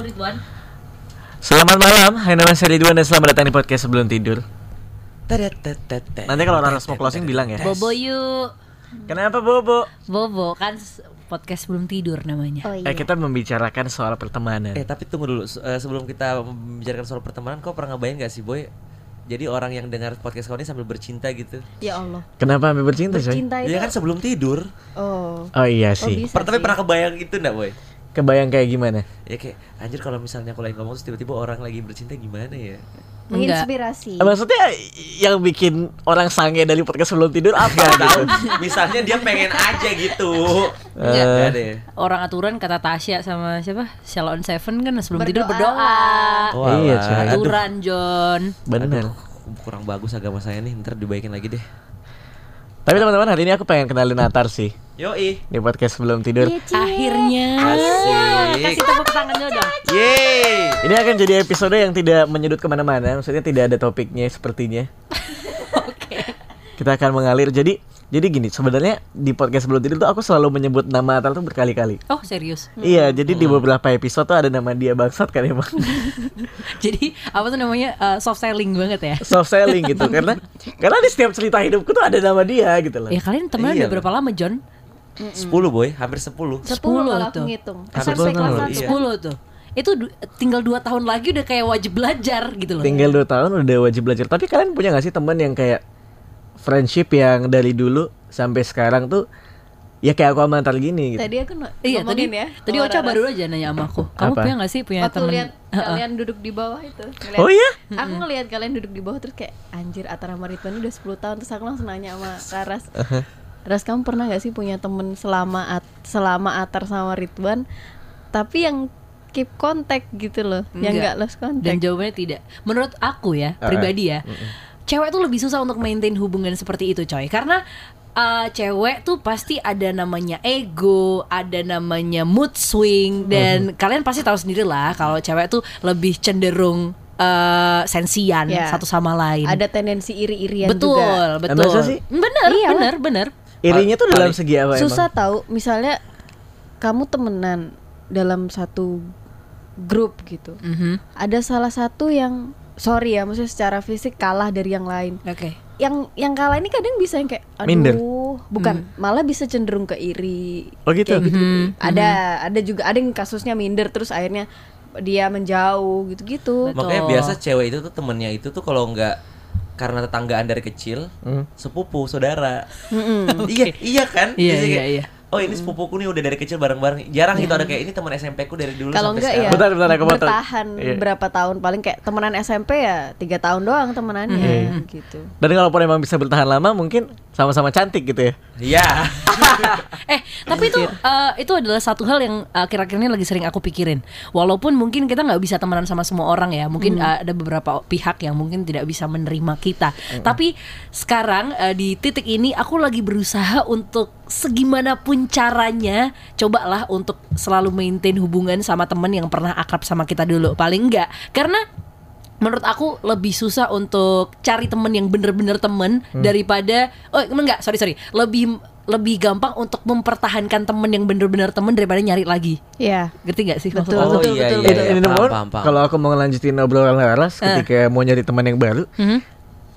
Ridwan. Selamat malam, hai nama saya Ridwan dan selamat datang di podcast sebelum tidur. Nanti kalau Raras mau closing bilang ya. Bobo yuk. Kenapa Bobo? Bobo kan podcast sebelum tidur namanya. Oh iya. Eh kita membicarakan soal pertemanan. Eh tapi tunggu dulu Se- sebelum kita membicarakan soal pertemanan, kau pernah ngebayang gak sih boy? Jadi orang yang dengar podcast kau ini sambil bercinta gitu. Ya Allah. Kenapa sampai bercinta coy? Bercinta itu. Iya kan sebelum tidur. Oh. Oh iya Oh, sih. Per- tapi sih. pernah kebayang gitu enggak boy? Kebayang kayak gimana? Ya kayak anjir kalau misalnya aku lagi ngomong terus tiba-tiba orang lagi bercinta gimana ya? Menginspirasi. Maksudnya yang bikin orang sange dari podcast sebelum tidur apa gitu? misalnya dia pengen aja gitu. Enggak. Ada ya. Orang aturan kata Tasya sama siapa? Shalon Seven kan sebelum tidur Berdoa. berdoa. Oh, Iya. Aturan John. Bener. Aduh, kurang bagus agama saya nih, ntar dibaikin lagi deh. Tapi teman-teman hari ini aku pengen kenalin Natar sih Yoi. di podcast sebelum tidur. Iya, Cie. Akhirnya. Asik. Kasih tepuk tangannya dong. Yeay. Ini akan jadi episode yang tidak menyudut ke mana-mana, maksudnya tidak ada topiknya sepertinya. Oke. Kita akan mengalir. Jadi, jadi gini, sebenarnya di podcast sebelum tidur tuh aku selalu menyebut nama Atal tuh berkali-kali. Oh serius. Iya, jadi di beberapa episode tuh ada nama dia bangsat kan emang. Jadi apa tuh namanya uh, soft selling banget ya? Soft selling gitu karena karena di setiap cerita hidupku tuh ada nama dia gitu loh. Ya kalian temenan Iya, udah berapa lama John? 10 boy, hampir 10. Sepuluh Sepuluh kalau tuh. aku ngitung. Sepuluh SMP kelas iya. Sepuluh tuh. Itu du- tinggal 2 tahun lagi udah kayak wajib belajar gitu loh. Tinggal 2 tahun udah wajib belajar. Tapi kalian punya gak sih teman yang kayak friendship yang dari dulu sampai sekarang tuh ya kayak aku sama Atal gini gitu. Tadi aku no- Iya tadi ya. tadi Ocha Raras. baru aja nanya sama aku. Kamu Apa? punya gak sih punya temen? lihat Heeh. kalian duduk di bawah itu. ngeliat- Oh iya? Aku ngelihat kalian duduk di bawah terus kayak anjir Atara sama Ridwan udah 10 tahun terus aku langsung nanya sama Raras. Raras kamu pernah gak sih punya temen selama at selama Atar sama Ridwan tapi yang keep kontak gitu loh, yang Enggak. nggak lost Dan contact. jawabannya tidak. Menurut aku ya, Ah, pribadi ya. Cewek tuh lebih susah untuk maintain hubungan seperti itu, coy. Karena uh, cewek tuh pasti ada namanya ego, ada namanya mood swing dan kalian pasti tahu sendiri lah kalau cewek tuh lebih cenderung uh, sensian Ya. satu sama lain. Ada tendensi iri-irian betul, juga. betul. Sih? Bener, Iya bener, bener. Irinya tuh dalam segi apa Susah emang? tahu, misalnya kamu temenan dalam satu grup gitu. Mhm. Ada salah satu yang sorry ya, maksudnya secara fisik kalah dari yang lain. Oke. Yang yang kalah ini kadang bisa yang kayak aduh, Minder. bukan, malah bisa cenderung ke iri. Oh gitu? Kayak gitu. Mhm, Ada ada juga ada yang kasusnya minder terus akhirnya dia menjauh gitu-gitu. Makanya biasa cewek itu tuh temennya itu tuh kalau nggak karena tetanggaan dari kecil, Hmm. sepupu, saudara. Mm-mm. Iya, iya kan? Iya, iya, kayak, iya. Oh ini sepupuku nih udah dari kecil bareng-bareng. Jarang gitu ada kayak ini teman SMP ku dari dulu Kalau sampai enggak ya sekarang. Bentar, bentar, potong. bertahan Iya. berapa tahun paling kayak temenan SMP ya tiga tahun doang temenannya gitu. Dan kalaupun emang bisa bertahan lama mungkin sama-sama cantik gitu ya. Iya. eh tapi itu eh, itu adalah satu hal yang eh, akhir-akhir ini lagi sering aku pikirin. Walaupun mungkin kita nggak bisa temenan sama semua orang ya mungkin eh, ada beberapa pihak yang mungkin tidak bisa menerima kita. Tapi sekarang eh, di titik ini aku lagi berusaha untuk segimanapun caranya cobalah untuk selalu maintain hubungan sama temen yang pernah akrab sama kita dulu. Paling enggak karena menurut aku lebih susah untuk cari temen yang bener-bener temen daripada oh enggak sorry sorry lebih lebih gampang untuk mempertahankan temen yang bener-bener temen daripada nyari lagi Iya. ngerti gak sih maksud Betul, aku? Oh, betul, iya, betul, iya, betul. iya. ini kalau aku mau ngelanjutin obrolan Laras ketika mau nyari teman yang baru, Mhm.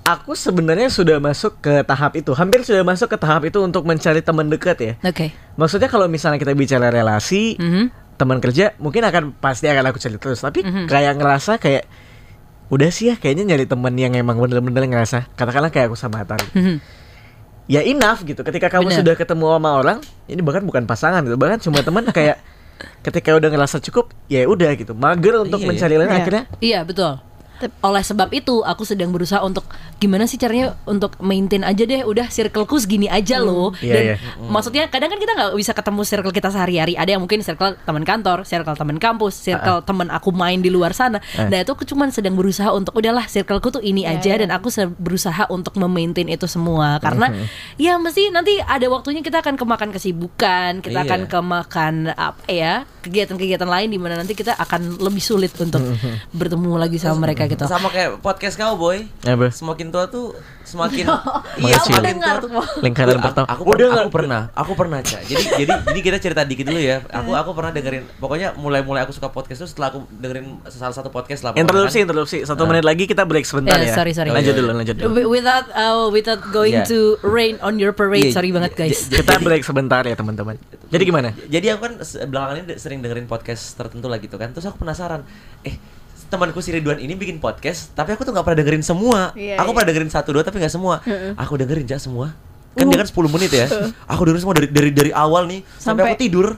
aku sebenarnya sudah masuk ke tahap itu, hampir sudah masuk ke tahap itu untuk mencari teman dekat ya. Oke. Maksudnya kalau misalnya kita bicara relasi, Mhm. teman kerja mungkin akan pasti akan aku cari terus, tapi Mhm. kayak ngerasa kayak udah sih ya kayaknya nyari teman yang emang bener-bener ngerasa katakanlah kayak aku sama Atari. Mhm. Ya enough gitu. Ketika kamu Bener. sudah ketemu sama orang, ini bahkan bukan pasangan gitu, bahkan cuma teman kayak ketika udah ngerasa cukup, ya udah gitu. Mager untuk Iya, mencari lain iya. akhirnya Iya betul. Oleh sebab itu aku sedang berusaha untuk gimana sih caranya untuk maintain aja deh udah circleku segini aja loh Iya, dan iya. maksudnya kadang kan kita nggak bisa ketemu circle kita sehari-hari ada yang mungkin circle teman kantor circle teman kampus circle teman aku main di luar sana Ah. nah itu aku cuman sedang berusaha untuk udahlah circleku tuh ini Iya, aja iya. dan aku berusaha untuk memaintain itu semua karena Mhm. ya mesti nanti ada waktunya kita akan kemakan kesibukan kita Iya. akan kemakan apa ya kegiatan-kegiatan lain di mana nanti kita akan lebih sulit untuk bertemu lagi sama mereka kayak gitu. Sama kayak podcast kau boy. Apa? Semakin tua tuh semakin semakin tua tuh. Lingkaran Aku- pertama. Aku, dia aku nggak- pernah, aku pernah cak. Jadi jadi jadi kita cerita dikit dulu ya. Aku aku pernah dengerin. Pokoknya mulai mulai aku suka podcast tuh setelah aku dengerin salah satu podcast lah. Interupsi, kan. interupsi. Satu menit lagi kita break sebentar Eh, ya. sorry, sorry. Lanjut iya, dulu, iya. lanjut dulu. Wi- Without uh, without going Iya. to rain on your parade, Iya, sorry banget guys. Kita break sebentar ya teman-teman. Jadi gimana? Jadi aku kan belakangan ini sering dengerin podcast tertentu lah gitu kan. Terus aku penasaran, eh temanku si Ridwan ini bikin podcast, tapi aku tuh nggak pernah dengerin semua. Iya, aku iya. pernah dengerin satu dua tapi nggak semua. Aku dengerin aja semua. Kan dia kan 10 menit ya. Aku dengerin semua dari dari dari awal nih sampai, Sampai- aku tidur.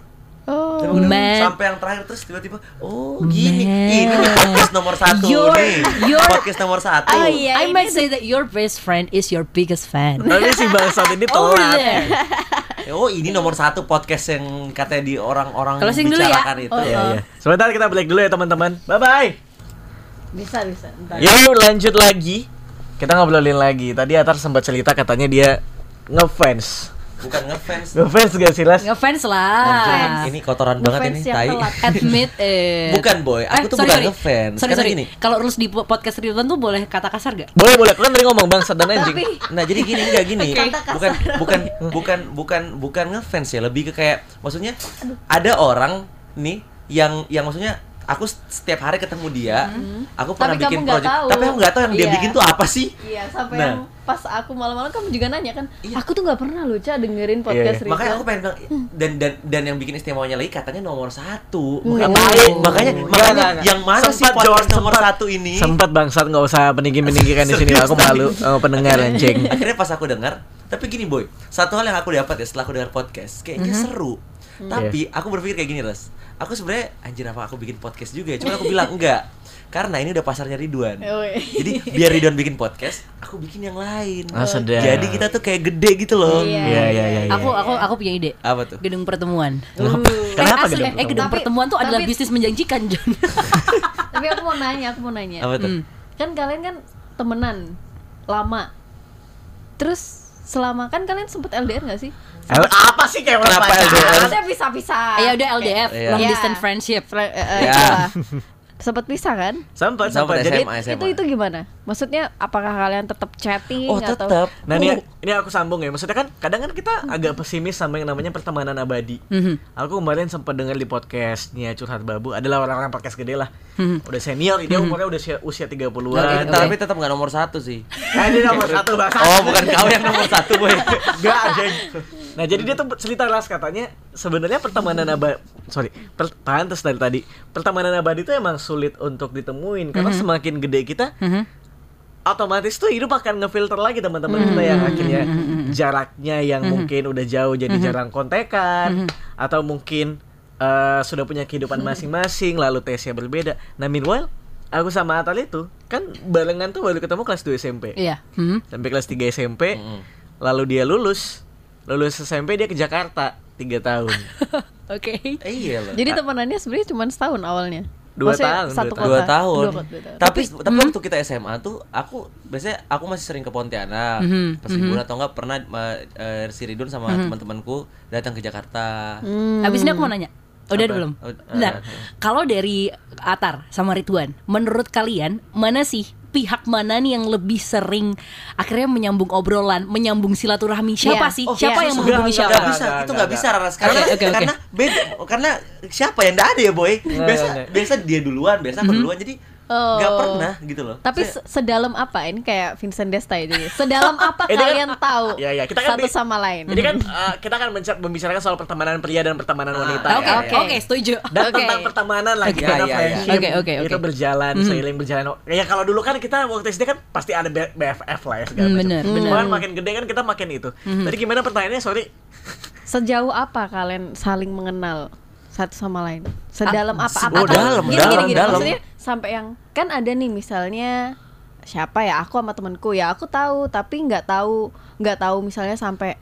Oh. Man. sampai yang terakhir terus tiba-tiba oh gini Man. ini podcast nomor satu Your- nih your- podcast nomor satu Oh, iya. I ini might say that your best friend is your biggest fan. Tapi si bangsat ini Over telat. there. oh ini nomor satu podcast yang katanya di orang-orang Closing dulu ya. bicarakan itu Oh, Iya, oh. iya. Sebentar kita break dulu ya teman-teman. Bye bye. Bisa bisa. Ntar. Yuk lanjut lagi. Kita ngobrolin lagi. Tadi Atar sempat cerita katanya dia ngefans. bukan ngefans Ngefans gak sih Las? Ngefans lah. ini kotoran banget Ngefans ini yang tai. Admit eh Bukan, Boy. Aku tuh bukan ngefans. Sorry, Karena sorry. gini. Kalau rules di po- podcast Ridwan tuh boleh kata kasar gak? Boleh boleh. Aku kan tadi ngomong bangsat dan anjing. Nah jadi gini enggak gini Oke. bukan bukan bukan bukan bukan ngefans ya lebih ke kayak maksudnya ada orang nih yang yang maksudnya aku setiap hari ketemu dia aku pernah Tapi bikin project tahu. tapi aku nggak tahu yang dia Iya. bikin tuh apa sih Iya sampai Nah. yang pas aku malam-malam kamu juga nanya kan Aku tuh nggak pernah loh Ca dengerin Iya. podcast Ridwan makanya aku pengen bilang dan dan dan yang bikin istimewanya lagi katanya nomor satu makanya tahu. makanya Nggak, makanya nggak. yang mana sih Sempat, podcast John, nomor sempat. satu ini Sempat bangsat nggak usah peninggi-peninggikan di sini. Aku malu sama pendengar anjing. akhirnya pas aku dengar tapi gini boy satu hal yang aku dapat ya setelah aku dengar podcast kayaknya Mhm. seru tapi aku berpikir kayak gini res aku sebenarnya anjir apa aku bikin podcast juga ya cuma aku bilang enggak karena ini udah pasarnya Ridwan Oh, iya. jadi biar Ridwan bikin podcast aku bikin yang lain Ah, sedap. jadi kita tuh kayak gede gitu loh Iya. Iya iya iya. iya. Aku aku aku punya ide. apa tuh Gedung pertemuan. Kenapa eh, asli, gedung eh, gedung pertemuan? pertemuan tuh adalah Tapi- bisnis menjanjikan, John. Tapi aku mau nanya, aku mau nanya apa tuh Hmm. Kan kalian kan temenan lama Terus selama kan kalian sempet LDR gak sih? El- apa sih kayak Kenapa pacaran? LDR? Maksudnya bisa-bisa ya udah LDF, Iya. long Iya. distance friendship. Fre- eh, eh, Sempet pisah kan? Sempat Sampai sempat. Jadi SMA, SMA. Itu itu gimana? Maksudnya apakah kalian tetap chatting oh atau tetap Nah ini, ini aku sambung ya Maksudnya kan kadang kan kita agak pesimis sama yang namanya pertemanan abadi Mhm. Aku kemarin sempat dengar di podcastnya Curhat Babu Adalah orang-orang podcast gede lah Mhm. Udah senior, dia umurnya udah usia, usia 30-an Oke, oke. tapi tetap nggak nomor satu sih Nah ini nomor satu bahkan oh bukan kau yang nomor satu boy Enggak anjing. Nah jadi dia tuh cerita ras katanya Sebenarnya pertemanan abadi Sorry, per, pantes dari tadi Pertemanan abadi itu emang sulit untuk ditemuin Karena semakin gede kita Mhm. otomatis tuh hidup akan ngefilter lagi teman-teman kita yang akhirnya jaraknya yang mungkin udah jauh jadi jarang kontekan atau mungkin eh, sudah punya kehidupan masing-masing lalu tesnya berbeda. Nah meanwhile aku sama Atal itu kan barengan tuh baru ketemu kelas 2 SMP Iya. Sampai kelas 3 SMP Mm-mm. lalu dia lulus. Lulus SMP dia ke Jakarta tiga tahun. Oke. Eh, iya loh. Jadi temenannya sebenarnya cuma setahun awalnya. Dua Maksudnya tahun, satu dua tahun. Dua tahun. Tapi tapi waktu kita SMA tuh aku biasanya aku masih sering ke Pontianak Mhm, pas liburan atau enggak pernah eh, si Ridun sama teman-temanku datang ke Jakarta. Habis ini aku mau nanya. Udah Apa? belum? Nah, kalau dari Atar sama Ridwan, menurut kalian mana sih pihak mana nih yang lebih sering akhirnya menyambung obrolan, menyambung silaturahmi? Siapa Iya. sih? Oh, siapa iya. yang menghubungi enggak, siapa? Gak Enggak, bisa, enggak, itu enggak, nggak bisa Raras karena oke, oke. karena beda karena siapa yang enggak ada ya boy. Biasa biasa dia duluan, biasa aku duluan jadi Oh. nggak pernah gitu loh. Tapi Saya- se- sedalam apa ini kayak Vincent Desta ya jadi. Sedalam apa Ini kan- kalian tahu Iya, iya, kita kan satu sama lain? jadi kan eh, kita kan menca- membicarakan soal pertemanan pria dan pertemanan Ah, wanita Oke, ya. oke, Oke. oke, setuju. dan Oke. tentang pertemanan lagi karena Ya, ya, ya. oke, oke. itu berjalan seiring berjalan ya kalau dulu kan kita waktu SD kan pasti ada BFF lah ya segala Hmm, macam bener, bener. Cuman makin gede kan kita makin itu tadi gimana pertanyaannya sorry Sejauh apa kalian saling mengenal satu sama lain? Sedalam apa? Apa? Oh, dalam, gini, dalam, gini, gini. dalam. Maksudnya sampai yang kan ada nih misalnya siapa ya? Aku sama temanku ya aku tahu tapi nggak tahu nggak tahu misalnya sampai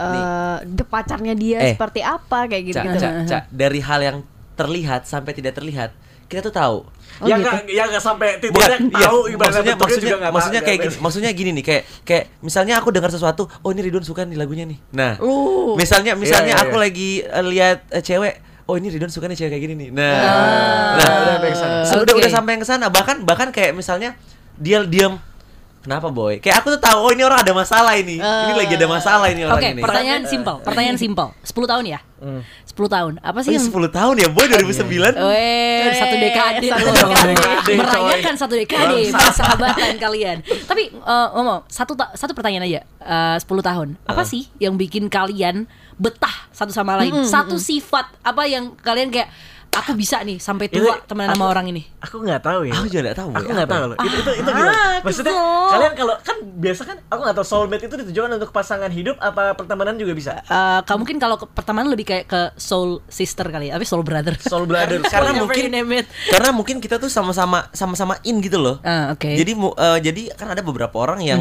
eh de- pacarnya dia Eh. seperti apa kayak gitu Cak, gitu. Cak, Cak, dari hal yang terlihat sampai tidak terlihat, kita tuh tahu. Oh, ya gitu. nggak ya nggak sampai Bukan, titiknya iya, tahu ibaratnya maksudnya maksudnya juga nggak maksudnya kayak gini, maksudnya gini nih kayak kayak misalnya aku dengar sesuatu, oh ini Ridwan suka nih lagunya nih. Nah, Uh. misalnya misalnya Iya, iya, aku iya. lagi eh, lihat eh, cewek, oh ini Ridwan suka nih cewek kayak gini nih. Nah, Nah, nah, udah make sana. Udah udah sampai yang ke sana. Bahkan bahkan kayak misalnya dia diam Kenapa boy? Kayak aku tuh tahu oh ini orang ada masalah ini. ini lagi ada masalah ini orang Oke, ini. pertanyaan simpel. Pertanyaan simpel. 10 tahun ya? 10 tahun. Apa Oh, sih ini yang 10 tahun ya boy 2009. Weh, satu dekade satu dekade. Merayakan satu dekade persahabatan kalian. Tapi eh, ngomong satu ta- satu pertanyaan aja. Eh, 10 tahun. Apa sih yang bikin kalian betah satu sama lain? Satu sifat apa yang kalian kayak aku bisa nih sampai tua Itu- temenan sama orang ini. Aku nggak tahu ya. Aku juga nggak tahu. Aku nggak Apa tahu loh. Itu itu itu gimana? Ah, Maksudnya kesel. kalian kalau kan biasa kan aku nggak tahu soulmate itu ditujukan untuk pasangan hidup apa pertemanan juga bisa. Eh, kamu mungkin kalau ke pertemanan lebih kayak ke soul sister kali ya, tapi soul brother. Soul brother. Karena mungkin karena mungkin kita tuh sama-sama sama-sama in gitu loh. Ah, oke. Jadi mu- eh, jadi kan ada beberapa orang yang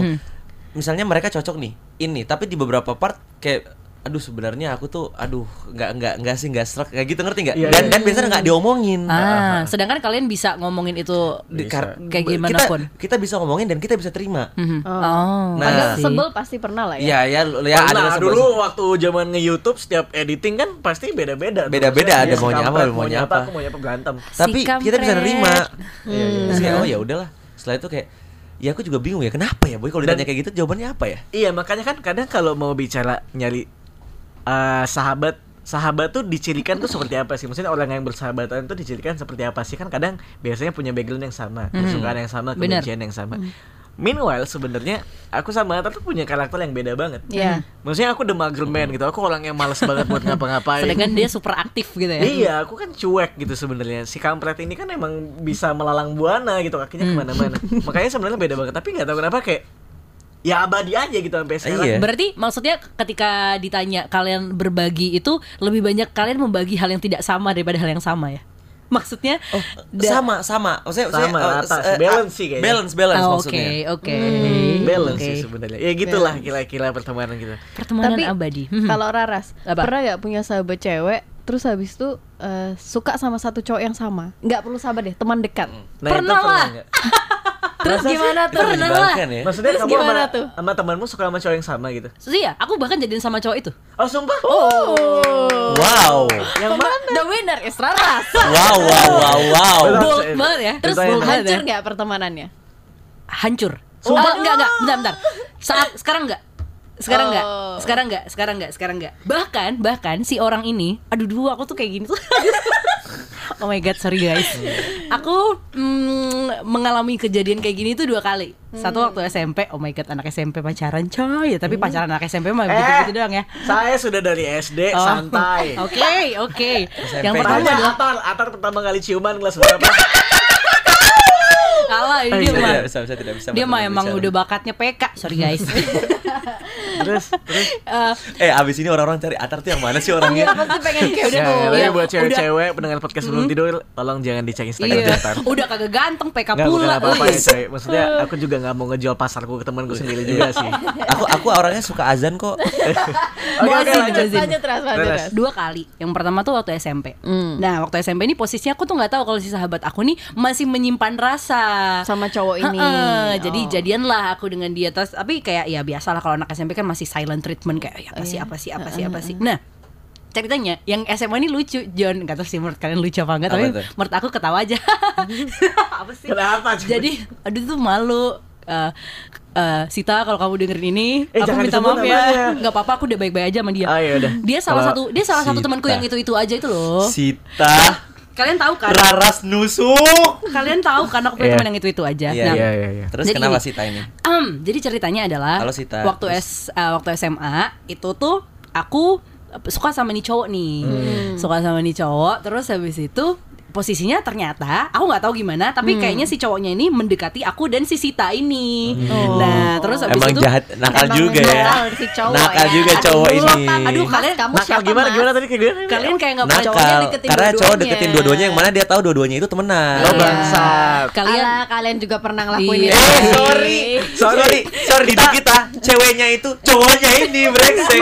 misalnya mereka cocok nih ini, tapi di beberapa part kayak aduh sebenarnya aku tuh aduh nggak nggak nggak sih nggak serak kayak gitu ngerti nggak? Iya, dan iya. dan biasanya nggak diomongin. Ah, sedangkan kalian bisa ngomongin itu Bisa. Kayak kita, gimana pun. kita bisa ngomongin dan kita bisa terima. Mhm. Oh. Oh, Nah. Agak sebel pasti pernah lah ya. Iya ya ya ada nah, dulu waktu zaman nge-YouTube setiap editing kan pasti beda-beda. tuh. Beda-beda, Maksudnya ada dia maunya apa, maunya apa. Aku maunya apa berantem. tapi Si kita bisa. Iya, iya, Terus kayak, oh ya udahlah. Setelah itu kayak ya aku juga bingung ya kenapa ya boy kalau ditanya kayak gitu jawabannya apa ya? Iya, makanya kan kadang kalau mau bicara nyari eh, sahabat sahabat tuh dicirikan tuh seperti apa sih? Maksudnya orang yang bersahabatan tuh dicirikan seperti apa sih? Kan kadang biasanya punya background yang sama, kesukaan yang sama, kebencian yang sama. Meanwhile sebenarnya aku sama Atta tuh punya karakter yang beda banget. Iya. Maksudnya aku the mager man gitu. Aku orang yang males banget buat ngapa-ngapain. Sedangkan dia super aktif gitu ya. Iya, aku kan cuek gitu sebenarnya. Si kampret ini kan emang bisa melalang buana gitu kakinya ke mana-mana. Makanya sebenarnya beda banget. Tapi nggak tahu kenapa kayak ya abadi aja gitu sampai sekarang. Iya. Berarti maksudnya ketika ditanya kalian berbagi itu lebih banyak kalian membagi hal yang tidak sama daripada hal yang sama ya? Maksudnya Oh, da- sama sama. Maksudnya, Sama, maksudnya, eh, rata eh, sih. Balance sih kayaknya. Balance balance Ah, Oke, maksudnya. oke. Balance Oke. sih sebenarnya. Ya gitulah kira-kira pertemanan kita. Pertemanan Tapi abadi. Hmm. kalau Raras Apa? pernah nggak punya sahabat cewek terus habis itu eh, suka sama satu cowok yang sama? Nggak perlu sahabat deh, teman dekat. Nah, Pernah lah. Terus gimana tuh? Pernah lah. Ya. Maksudnya Terus kamu sama, gimana tuh? sama temanmu suka sama cowok yang sama gitu? Iya, aku bahkan jadian sama cowok itu. Oh, sumpah? Oh. Wow. Yang mana? The winner is Raras. Wow wow wow wow. Bold banget ya. Terus bold Hancur nggak pertemanannya? Hancur. Sumpah enggak enggak, bentar bentar. Saat sekarang enggak. Sekarang enggak. Oh. Sekarang enggak, sekarang enggak, sekarang enggak. Bahkan bahkan si orang ini, aduh dulu aku tuh kayak gini tuh. oh my god, sorry guys. Aku mm, mengalami kejadian kayak gini tuh dua kali. Satu waktu SMP, oh my god, anak SMP pacaran coy. Ya, tapi pacaran anak SMP mah gitu-gitu doang ya. Saya sudah dari SD Oh. santai. Oke, oke. Yang SMP. pertama Tanya adalah Atar, Atar pertama kali ciuman kelas berapa? Kalah ini dia iya, mah. Tidak bisa, bisa tidak bisa. Dia mah emang udah bakatnya PK. Sorry guys. terus, terus. Eh, Eh abis ini orang-orang cari Atar tuh yang mana sih Iya orangnya? pasti pengen kepo. Ya, tapi iya, buat udah. cewek-cewek pendengar podcast sebelum tidur, tolong jangan dicek Instagram Iya, Atar. udah kagak ganteng PK pula. apa-apa ya, coy. Maksudnya aku juga nggak mau ngejual pasarku ke temanku sendiri juga sih. aku aku orangnya suka azan kok. Oke, oke, lanjut. Lanjut Ras, lanjut Terus. Ras. Dua kali. Yang pertama tuh waktu SMP. Hmm. Nah, waktu SMP ini posisinya aku tuh nggak tahu kalau si sahabat aku nih masih menyimpan rasa Sama cowok ini. Heeh, Jadi Oh. jadian lah aku dengan dia terus tapi kayak ya biasalah kalau anak SMP kan masih silent treatment kayak ya apa sih Iya. apa sih apa sih apa sih. Nah, ceritanya yang SMA ini lucu John nggak tahu sih menurut kalian lucu apa enggak Apa tapi menurut aku ketawa aja apa sih Kenapa? jadi aduh tuh malu Eh, eh, Sita kalau kamu dengerin ini Eh, aku minta maaf ya nggak apa-apa aku udah baik-baik aja sama dia udah. dia salah satu dia salah satu Sita. temanku yang itu itu aja itu loh Sita kalian tahu kan Raras nusuk. kalian tahu kan aku punya Iya. teman yang itu itu aja Iya, nah Iya, iya, iya. Terus Jadi kenapa gini. Sita ini? Em, jadi ceritanya adalah Halo, Sita. waktu Terus? S eh, waktu SMA itu tuh aku suka sama nih cowok nih, Hmm. suka sama nih cowok. Terus habis itu posisinya ternyata aku nggak tahu gimana, tapi Hmm. kayaknya si cowoknya ini mendekati aku dan si Sita ini. Nah terus habis Hmm. Emang itu jahat, nakal Emang juga ya. nakal si cowok nakal ya. juga cowok aduh, ini. aduh, kalian kamu Nakal siapa gimana Mas? gimana tadi kayak gimana? kalian kayak nggak pernah cowoknya deketin karena cowok dua-duanya. deketin dua-duanya yang mana dia tahu dua-duanya itu temenan. Oh, Iya. bangsat. Kalian Alah, kalian juga pernah ngelakuin Iya. itu. Eh, sorry, sorry, sorry, di kita ceweknya itu cowoknya ini brengsek.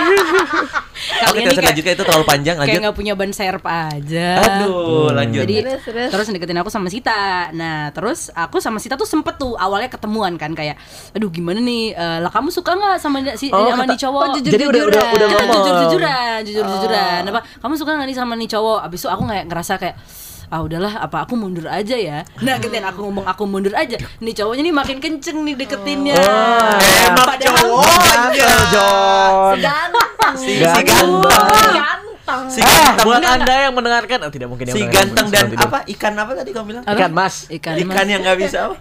Kalian Oke, ini terus kayak- lanjutkan itu terlalu panjang, kayak lanjut. nggak punya ban serep aja. Aduh, lanjut. Jadi Terus, terus. terus deketin aku sama Sita. Nah terus aku sama Sita tuh sempet tuh awalnya ketemuan kan kayak, aduh gimana nih? eh, lah kamu suka nggak sama si Oh, sama kata- nih cowok? oh, jujur- Jadi udah udah udah Kita ngomong. jujur jujuran, jujur jujuran. Apa? Kamu suka nggak nih sama nih cowok? Abis itu aku nggak ngerasa kayak ah udahlah apa aku mundur aja ya nah ketika aku ngomong aku mundur aja nih cowoknya nih makin kenceng nih deketinnya Oh, Enak Padahal- cowoknya. John. Ganteng. Si, si Ganteng. ganteng. Ganteng. Si Ah, ganteng. buat anda yang mendengarkan, oh, tidak mungkin yang Si mendengarkan ganteng dan tidur. apa? Ikan apa tadi kamu bilang? Ikan mas. ikan, Ikan yang nggak bisa apa?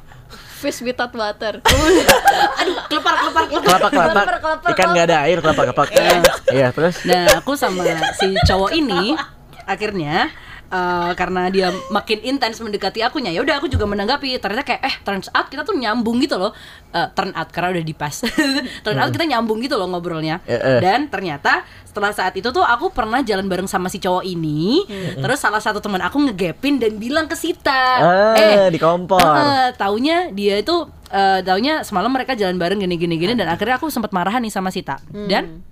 Fish without water. aduh kelepar kelepar kelepar Kelapa kelapa. Kelapa, kelapa, Ikan nggak ada air kelapa kelapa. Iya terus. Nah, aku sama si cowok ini akhirnya eh, karena dia makin intens mendekati akunya. Ya udah aku juga menanggapi. Ternyata kayak eh turns out kita tuh nyambung gitu loh. Eh, turn out karena udah di pas. Turn out kita nyambung gitu loh ngobrolnya. Eh, eh. dan ternyata setelah saat itu tuh aku pernah jalan bareng sama si cowok ini. Terus salah satu teman aku ngegapin dan bilang ke Sita. Ah, di kompor. eh, taunya dia itu eh, taunya semalam mereka jalan bareng gini gini gini dan akhirnya aku sempat marahan nih sama Sita. Dan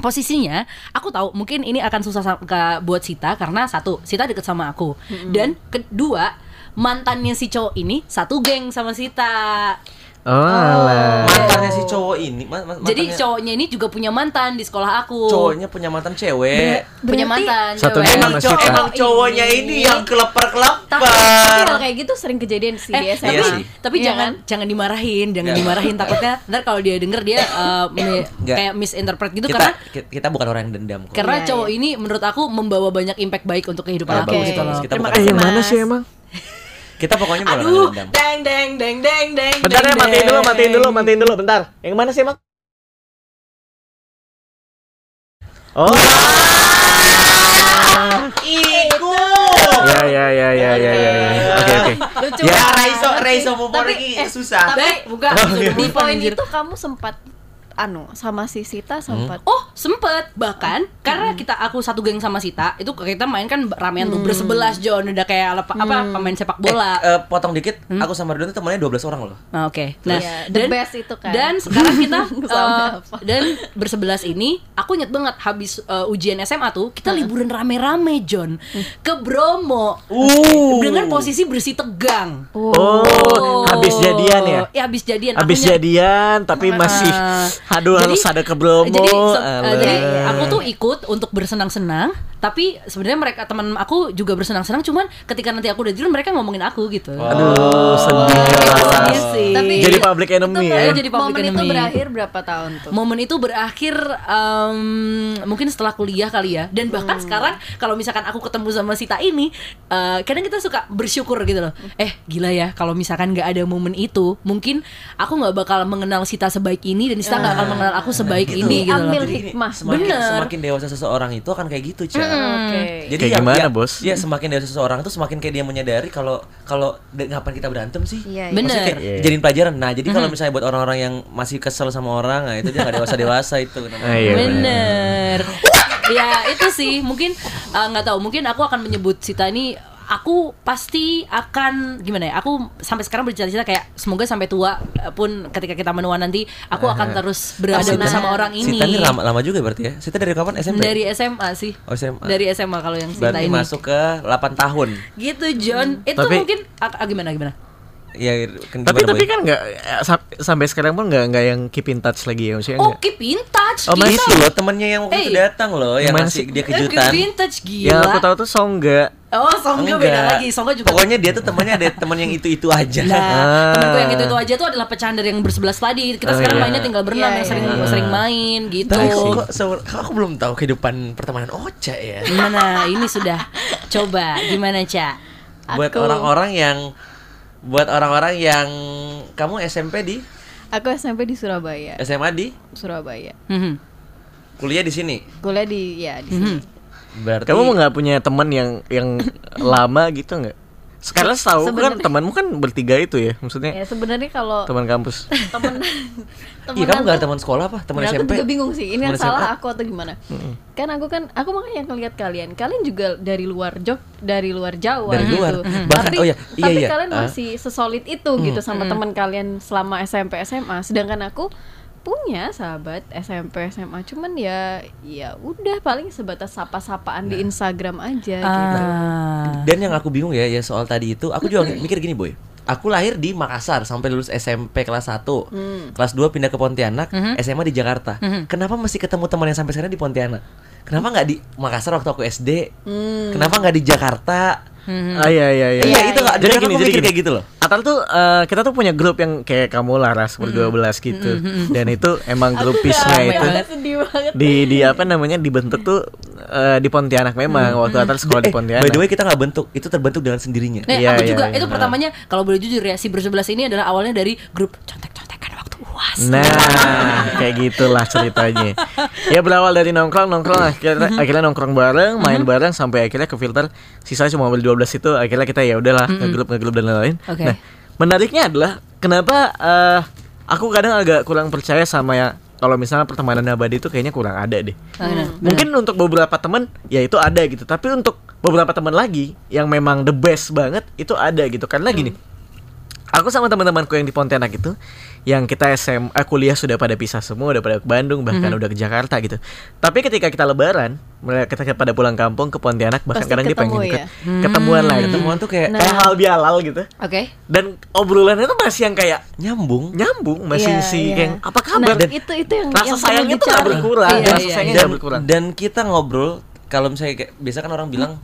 posisinya aku tahu mungkin ini akan susah buat Sita karena satu Sita deket sama aku. Dan kedua mantannya si cowok ini satu geng sama Sita Oh, alah. Mantannya si cowok ini, ma- ma- jadi mantannya- cowoknya ini juga punya mantan di sekolah aku cowoknya punya mantan cewek. punya Berarti- mantan Satu cewek. Emang, sama cow- Sita. emang cowoknya Ini. ini yang kelepar-kelepar. Tapi tapi kalau kayak gitu sering kejadian sih Eh, SMA. Iya sih. tapi Iya jangan kan? jangan dimarahin, jangan Nggak. dimarahin takutnya ntar kalau dia denger dia uh, mi- Nggak. kayak misinterpret gitu kita, karena ki- kita bukan orang yang dendam kok. karena Iya, cowok iya. ini menurut aku membawa banyak impact baik untuk kehidupan Ah, aku bagus, gitu loh. Kita Terima Eh kasih yang mana sih emang? Kita pokoknya bukan orang Aduh, dendam. deng deng deng deng deng. Bentar ya deng, matiin dulu, deng. matiin dulu, matiin dulu, bentar. Yang mana sih emang? Oh. Iku. Ya ya ya ya ya ya. ya. Oke oke. Lucu Ya. Raiso. Raiso Tapi, ini eh, susah. Tapi Dek, buka. di Di poin itu kamu sempat anu sama si Sita sempat Oh sempet bahkan karena kita aku satu geng sama Sita itu kita main kan ramean tuh bersebelas John udah kayak apa, apa pemain sepak bola. Eh, eh, potong dikit, aku sama Ridwan tuh temannya 12 orang loh. Nah, Oke. Nah, Iya, the best itu kan. Dan sekarang kita eh, apa? dan bersebelas ini aku inget banget habis eh, ujian SMA tuh kita liburan rame-rame John ke Bromo. Uh. Dengan posisi bersih tegang. Oh, habis jadian ya? Ya habis jadian. Habis jadian tapi masih aduh Jadi- harus ada ke Bromo. Jadi, se- eh, Alah. jadi aku tuh ikut untuk bersenang-senang, tapi sebenarnya mereka teman aku juga bersenang-senang, cuman ketika nanti aku udah tidur mereka ngomongin aku gitu. Aduh, sedih. Itu sedih sih. Tapi Jadi public enemy itu ya. Jadi public momen itu enemy. berakhir berapa tahun tuh? Momen itu berakhir em, mungkin setelah kuliah kali ya. Dan bahkan sekarang kalau misalkan aku ketemu sama Sita ini, eh, kadang kita suka bersyukur gitu loh. Eh gila ya, kalau misalkan nggak ada momen itu, mungkin aku nggak bakal mengenal Sita sebaik ini dan Sita nggak akan mengenal aku sebaik gitu. ini gitu loh. Hikmah. Semakin, Bener. semakin dewasa seseorang itu akan kayak gitu, Ca. Oke. Jadi Kayak ya- gimana, ya- Bos? Ya semakin dewasa seseorang itu semakin kayak dia menyadari kalau kalau ngapain kita berantem sih? Iya, iya. Bener. Maksudnya kayak iya. jadiin pelajaran. Nah, jadi kalau misalnya buat orang-orang yang masih kesel sama orang, nah itu dia nggak dewasa dewasa itu. namanya. Ah, iya, Bener. ya itu sih mungkin eh, nggak tahu mungkin aku akan menyebut Sita ini aku pasti akan gimana ya aku sampai sekarang bercita-cita kayak semoga sampai tua eh, pun ketika kita menua nanti aku akan terus berada Sita- bersama orang ini Sita ini lama, lama juga berarti ya? Sita dari kapan SMP? dari SMA sih Oh, SMA. dari SMA kalau yang Sita Berarti ini masuk ke 8 tahun. gitu John itu Tapi- mungkin ah, ah, gimana gimana Ya, kan Tapi tapi kan nggak eh, sam- sampai sekarang pun nggak nggak yang keep in touch lagi ya maksudnya oh nggak. keep in touch Oh, gila. itu loh temennya yang waktu itu Eh. datang loh yang Gimana ngasih sih? dia kejutan. keep in touch gila Yang aku tahu tuh Songga. oh Songga beda Enggak. lagi Songga juga Pokoknya dia tuh temannya ada teman yang itu-itu aja. Nah, Ah. temenku yang itu itu aja tuh adalah pecahan dari yang bersebelas tadi. Kita Oh, sekarang iya. mainnya tinggal berenam Iya, yang sering iya. sering main gitu. Tapi kok, se- kok aku belum tahu kehidupan pertemanan Ocha ya. Gimana? Ini sudah coba gimana, Ca? Buat orang-orang yang buat orang-orang yang kamu SMP di Aku SMP di Surabaya. SMA di Surabaya. Mhm. kuliah di sini. Kuliah di ya di sini. Berarti Kamu mau nggak punya teman yang yang lama gitu nggak? Sekarang tahu kan temanmu kan bertiga itu ya, maksudnya Ya sebenarnya kalau teman kampus. temen Iya kamu gak ada teman sekolah apa? Teman Ya, SMP? Aku juga bingung sih. Ini Teman yang salah aku atau gimana? Kan aku kan aku makanya ngeliat kalian. Kalian juga dari luar Jog, dari luar Jawa Dari gitu. luar. Bahkan- tapi oh iya, iya, tapi iya. kalian Ah. masih sesolid itu gitu sama teman kalian selama SMP SMA. Sedangkan aku punya sahabat SMP SMA cuman ya ya udah paling sebatas sapa-sapaan di Instagram aja gitu. Ah. Dan yang aku bingung ya, ya soal tadi itu, aku juga mikir gini boy. Aku lahir di Makassar sampai lulus SMP kelas 1 Kelas 2 pindah ke Pontianak, SMA di Jakarta. Kenapa masih ketemu teman yang sampai sekarang di Pontianak? Kenapa nggak di Makassar waktu aku SD? Kenapa nggak di Jakarta? Ah iya iya iya. Iya, itu nggak- jadi gini aku jadi mikir gini. kayak gitu loh. Atal tuh eh, kita tuh punya grup yang kayak kamu Laras berdua belas gitu. Dan itu emang grupisnya Aku itu banget. di di apa namanya dibentuk tuh eh, di Pontianak memang waktu Atal sekolah di Eh, Pontianak. by the way kita nggak bentuk, itu terbentuk dengan sendirinya. Nah, Iya, aku iya, juga iya. itu pertamanya kalau boleh jujur ya si bersebelas ini adalah awalnya dari grup contek-contekan waktu uas. Nah, kayak gitulah ceritanya. Ya berawal dari nongkrong, nongkrong akhirnya akhirnya nongkrong bareng, main bareng sampai akhirnya ke filter sisanya cuma mobil 12 itu akhirnya kita ya udahlah ngegrup ngegrup dan lain-lain. Oke. Nah, menariknya adalah kenapa eh, aku kadang agak kurang percaya sama ya kalau misalnya pertemanan abadi itu kayaknya kurang ada deh. Benar, Mungkin untuk beberapa teman ya itu ada gitu, tapi untuk beberapa teman lagi yang memang the best banget itu ada gitu. Karena gini, aku sama teman-temanku yang di Pontianak itu yang kita SM eh, kuliah sudah pada pisah semua udah pada ke Bandung bahkan Mhm. udah ke Jakarta gitu tapi ketika kita lebaran mereka ketika pada pulang kampung ke Pontianak bahkan Pasti kadang dia pengen ikut ya? ketemuan lagi Ketemuan tuh kayak kayak hal bihalal gitu Oke. dan obrolannya tuh masih yang kayak nyambung. nyambung masih Iya, sih iya. kayak apa kabar Nah, itu itu yang rasa yang sayangnya tuh gak berkurang Iya, rasa iya, sayangnya dan, gak berkurang dan kita ngobrol kalau misalnya kayak biasa kan orang bilang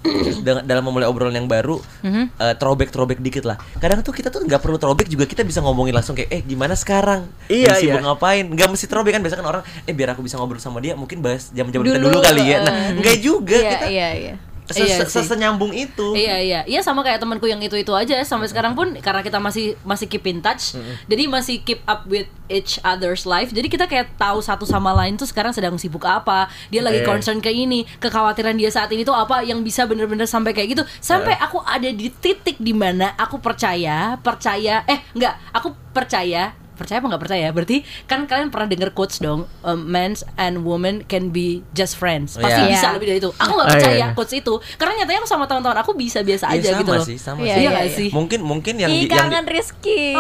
dalam memulai obrolan yang baru eh, throwback throwback dikit lah kadang tuh kita tuh nggak perlu throwback juga kita bisa ngomongin langsung kayak eh gimana sekarang Iya, sibuk iya. ngapain nggak mesti throwback kan biasa kan orang eh biar aku bisa ngobrol sama dia mungkin bahas jam jam kita Dulu, dulu kali ya nah eh. nggak juga Iya, kita iya, iya. Se- Iya se- sih. senyambung itu. Iya iya. Iya sama kayak temanku yang itu itu aja. Sampai sekarang pun karena kita masih masih keep in touch jadi masih keep up with each other's life. Jadi kita kayak tahu satu sama lain tuh sekarang sedang sibuk apa. Dia lagi Iya. concern ke ini. Kekhawatiran dia saat ini tuh apa yang bisa bener-bener sampai kayak gitu. Sampai aku ada di titik di mana aku percaya percaya eh enggak. Aku percaya percaya apa nggak percaya berarti kan kalian pernah denger quotes dong um, men's and women can be just friends. Pasti Iya. bisa Iya. lebih dari itu. Aku nggak Oh, iya, percaya iya. quotes itu karena nyatanya aku sama teman-teman aku bisa biasa aja sama gitu loh. sih sama Iya, sih. iya sih? Mungkin mungkin yang Ih, di, yang di- Rizky.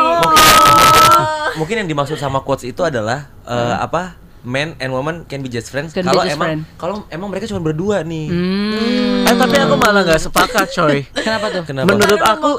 mungkin yang dimaksud sama quotes itu adalah eh, apa? Men and woman can be just friends. Kalau emang kalau emang mereka cuma berdua nih eh tapi aku malah nggak sepakat coy. Kenapa tuh? Kenapa? Menurut Karena aku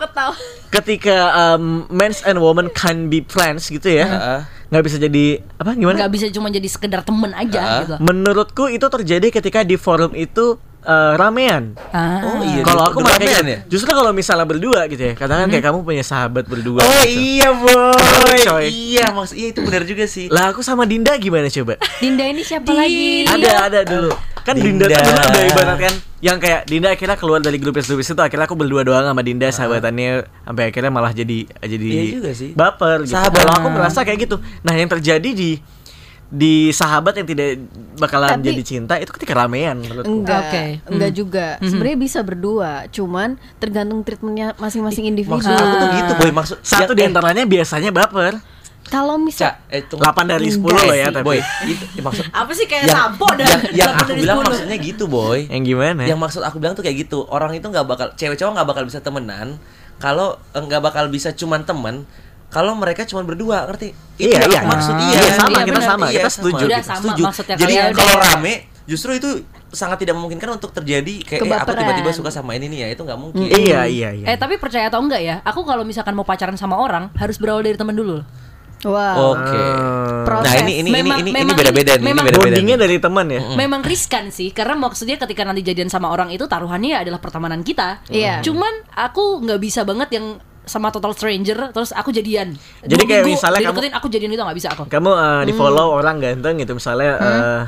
ketika um, men's and women can be friends gitu ya Heeh. nggak bisa jadi apa gimana? Nggak bisa cuma jadi sekedar temen aja Ah. gitu. Menurutku itu terjadi ketika di forum itu eh, ramean ah. Oh iya, kalau aku malah kayak gitu. ya? justru kalau misalnya berdua gitu ya katakan kayak kamu punya sahabat berdua Oh gitu. iya boy, Coy. iya maksud iya itu benar juga sih. lah aku sama Dinda gimana coba Dinda ini siapa lagi? ada ada dulu kan Dinda, Dinda. tuh udah ibarat kan yang kayak Dinda akhirnya keluar dari grup grup itu akhirnya aku berdua doang sama Dinda sahabatannya sampai akhirnya malah jadi jadi Iya juga sih. baper gitu. Sahabat. Kalau aku merasa kayak gitu. Nah, yang terjadi di di sahabat yang tidak bakalan Tapi- jadi cinta itu ketika ramean menurutku. Enggak, Oke. enggak juga. Sebenarnya bisa berdua, cuman tergantung treatmentnya masing-masing individu. Maksud aku tuh gitu boy maksud Satu yang- di antaranya biasanya baper. Kalau misal eh, tunggu. 8 dari 10 Enggak loh ya sih, tapi. boy itu ya, maksud apa sih kayak yang, sampo dan yang, yang 8 aku dari bilang 10. maksudnya gitu boy Yang gimana? yang maksud aku bilang tuh kayak gitu orang itu nggak bakal cewek cowok nggak bakal bisa temenan kalau eh, nggak bakal bisa cuman temen kalau mereka cuma berdua ngerti itu Iya, yang iya. maksud Ah. iya Iya, sama, kita benar. sama, Iya, kita setuju. Udah sama, setuju maksudnya jadi kalau udah- rame justru itu sangat tidak memungkinkan untuk terjadi kayak eh, aku tiba-tiba suka sama ini nih ya itu nggak mungkin Iya, iya, iya. eh tapi percaya atau enggak ya aku kalau misalkan mau pacaran sama orang harus berawal dari temen dulu wow. oke. Proses. nah ini ini Memang- ini ini ini beda-beda ini- nih ini memang beda-beda Bondingnya dari teman ya. Memang riskan sih, karena maksudnya ketika nanti jadian sama orang itu taruhannya ya adalah pertemanan kita. Iya. Cuman aku nggak bisa banget yang sama total stranger terus aku jadian. Jadi Dua kayak minggu misalnya kamu- aku jadian itu nggak bisa aku. Kamu eh, di follow orang ganteng gitu misalnya eh,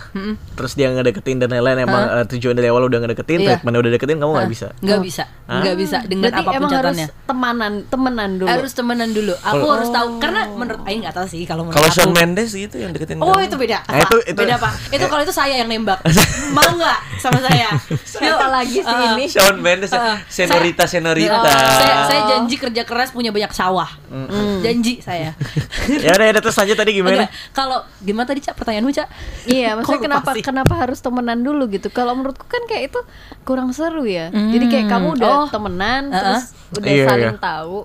terus dia ngedeketin dan lain-lain emang eh, tujuan dari awal udah ngedeketin, Iya. treatment udah deketin kamu nggak bisa. Nggak bisa, nggak bisa dengan Berarti apa pun emang catatannya. harus temanan, temenan dulu. Harus temenan dulu. Aku harus tahu karena menurut Aing nggak tahu sih kalau menurut kalau. Shawn Mendes gitu yang deketin Oh kamu. itu beda. Nah, itu- itu- beda pak. Itu kalau itu saya yang nembak. Mau nggak sama saya? Siapa lagi sih ini? Shawn Mendes senorita senorita saya, saya janji kerja keras punya banyak sawah. Janji saya. ya udah, udah terus aja tadi gimana? Kalau gimana tadi cak pertanyaanmu cak? Iya, maksudnya kenapa sih? kenapa harus temenan dulu gitu? Kalau menurutku kan kayak itu kurang seru ya. Jadi kayak kamu udah Oh. temenan Uh-uh. terus udah Iya, saling iya. tahu.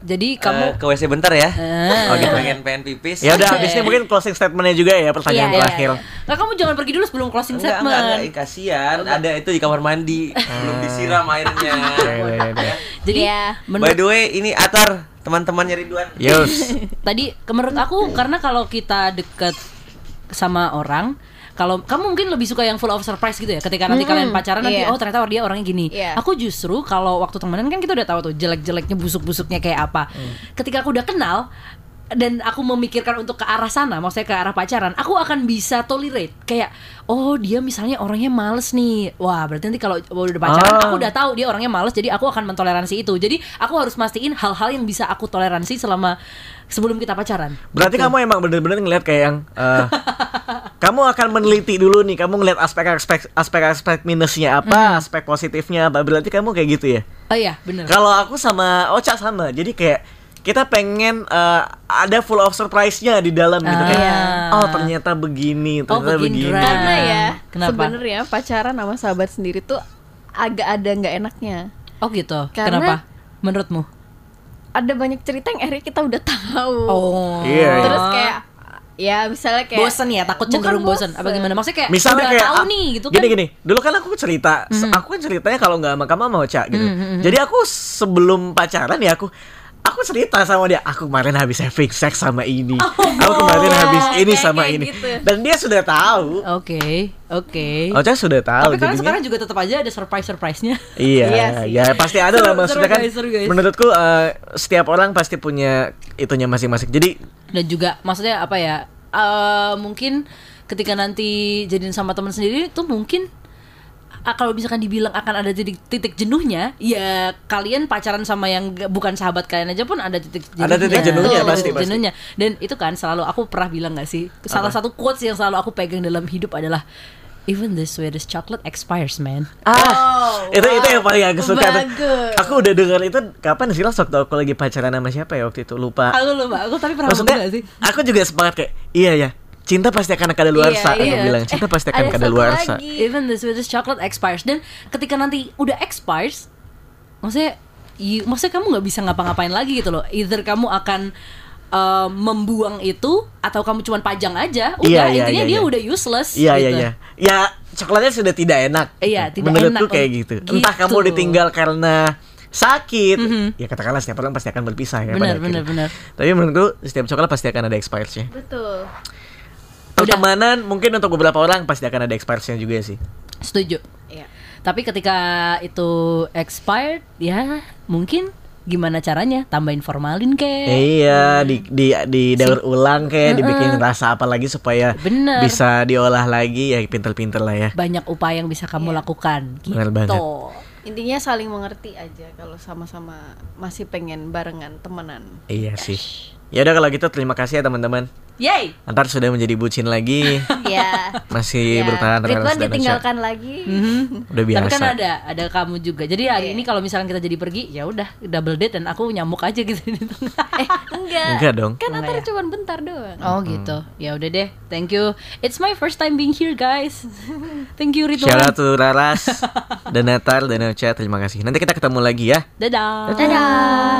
Jadi kamu kamu ke WC bentar ya Ah. Oke pengen pengen pipis Ya udah habisnya mungkin closing statementnya juga ya pertanyaan Iya, iya, terakhir. Nggak, kamu jangan pergi dulu sebelum closing Enggak, statement. enggak, enggak, eh, kasihan. Ada itu di kamar mandi, belum disiram airnya. Iya, iya, iya. Jadi Iya. By the way, ini Atar, teman-temannya Ridwan. Yus. tadi menurut aku karena kalau kita deket sama orang kalau kamu mungkin lebih suka yang full of surprise gitu ya ketika nanti kalian pacaran nanti iya. oh ternyata dia orangnya gini Iya. aku justru kalau waktu temenan kan kita udah tahu tuh jelek-jeleknya busuk-busuknya kayak apa ketika aku udah kenal dan aku memikirkan untuk ke arah sana, maksudnya ke arah pacaran, aku akan bisa tolerate. Kayak, oh dia misalnya orangnya males nih, wah berarti nanti kalau udah pacaran, Ah. aku udah tahu dia orangnya males, jadi aku akan mentoleransi itu. Jadi aku harus mastiin hal-hal yang bisa aku toleransi selama sebelum kita pacaran. Berarti Gitu. kamu emang bener-bener ngeliat kayak yang eh, kamu akan meneliti dulu nih, kamu ngeliat aspek-aspek aspek-aspek minusnya apa, aspek positifnya apa. Berarti kamu kayak gitu ya. Oh iya, bener. Kalau aku sama Ocha sama, jadi kayak kita pengen eh, ada full of surprise-nya di dalam gitu Ah. kayak Iya. oh ternyata begini, Oh, ternyata begini. begini. Karena ya Kenapa? sebenarnya pacaran sama sahabat sendiri tuh agak ada nggak enaknya. Oh gitu. Karena- Kenapa? Menurutmu? Ada banyak cerita yang akhirnya kita udah tahu. Oh. Iya, iya. Terus kayak ya misalnya kayak bosen ya, takut cenderung Bukan bosen. Apa gimana? Maksudnya kayak Misalnya udah kayak tahu ah, nih gitu kan. Gini gini, dulu kan aku cerita, se- aku kan ceritanya kalau nggak sama kamu sama Ocha gitu. Jadi aku sebelum pacaran ya aku aku cerita sama dia, aku kemarin habis having sex sama ini. aku kemarin habis ini kayak- sama kayak ini. gitu. Dan dia sudah tahu. Oke, oke. Ocha sudah tahu Tapi kalian jadinya- sekarang juga tetap aja ada surprise-surprise-nya. Iya, Iya sih. ya pasti ada lah maksudnya kan. guys, seru, guys. Menurutku eh, setiap orang pasti punya itunya masing-masing. Jadi Dan juga maksudnya apa ya? eh, mungkin ketika nanti jadiin sama teman sendiri itu mungkin ah, kalau misalkan dibilang akan ada titik titik jenuhnya, ya kalian pacaran sama yang gak- bukan sahabat kalian aja pun ada titik jenuhnya. Ada titik jenuhnya, Ada pasti, titik pasti. jenuhnya. Dan itu kan selalu aku pernah bilang gak sih? Salah satu quotes yang selalu aku pegang dalam hidup adalah Even the sweetest chocolate expires, man. ah, itu itu yang paling aku suka tuh. bagus. Aku udah dengar itu kapan sih lah waktu aku lagi pacaran sama siapa ya waktu itu lupa. Aku lupa, aku tapi pernah Maksudnya gak sih? aku juga sepakat kayak iya ya cinta pasti akan kada luar Iya, aku iya. bilang cinta pasti akan ada luar lagi. Even the sweetest chocolate expires dan ketika nanti udah expires, maksudnya, you- maksudnya kamu nggak bisa ngapa-ngapain lagi gitu loh. Either kamu akan uh, membuang itu atau kamu cuma pajang aja. Udah Iya, iya, intinya iya, dia iya. udah useless. Iya iya gitu. iya. Ya coklatnya sudah tidak enak. Iya, tidak Menurutku enak kayak untuk- gitu. Entah gitu. kamu ditinggal karena sakit, ya katakanlah setiap orang pasti akan berpisah ya. Benar, pada benar, benar. Tapi menurutku setiap coklat pasti akan ada expirednya. Betul. Pertemanan mungkin untuk beberapa orang pasti akan ada expirednya juga sih. Setuju. Iya. Tapi ketika itu expired, ya mungkin gimana caranya? Tambahin formalin kek. Iya, di di di daur ulang kayak dibikin rasa apa lagi supaya Bener. bisa diolah lagi ya pinter-pinter lah ya. Banyak upaya yang bisa kamu lakukan. Gitu. Benar banget. Intinya saling mengerti aja kalau sama-sama masih pengen barengan temenan. Iya sih. Ya udah kalau gitu terima kasih ya teman-teman. Yay! Antar sudah menjadi bucin lagi, ya. masih ya. bertahan Ridwan ditinggalkan lagi. Udah biasa. Tapi kan ada, ada kamu juga. Jadi hari Iya. ini kalau misalnya kita jadi pergi, ya udah double date dan aku nyamuk aja gitu di tengah. Eh, enggak. Enggak dong. Kan antar ya? cuma bentar doang. Oh gitu. Ya udah deh. Thank you. It's my first time being here, guys. Thank you Ridwan. Shout out to Raras, dan Natal, dan Ocha, terima kasih. Nanti kita ketemu lagi ya. Dadah. Dadah.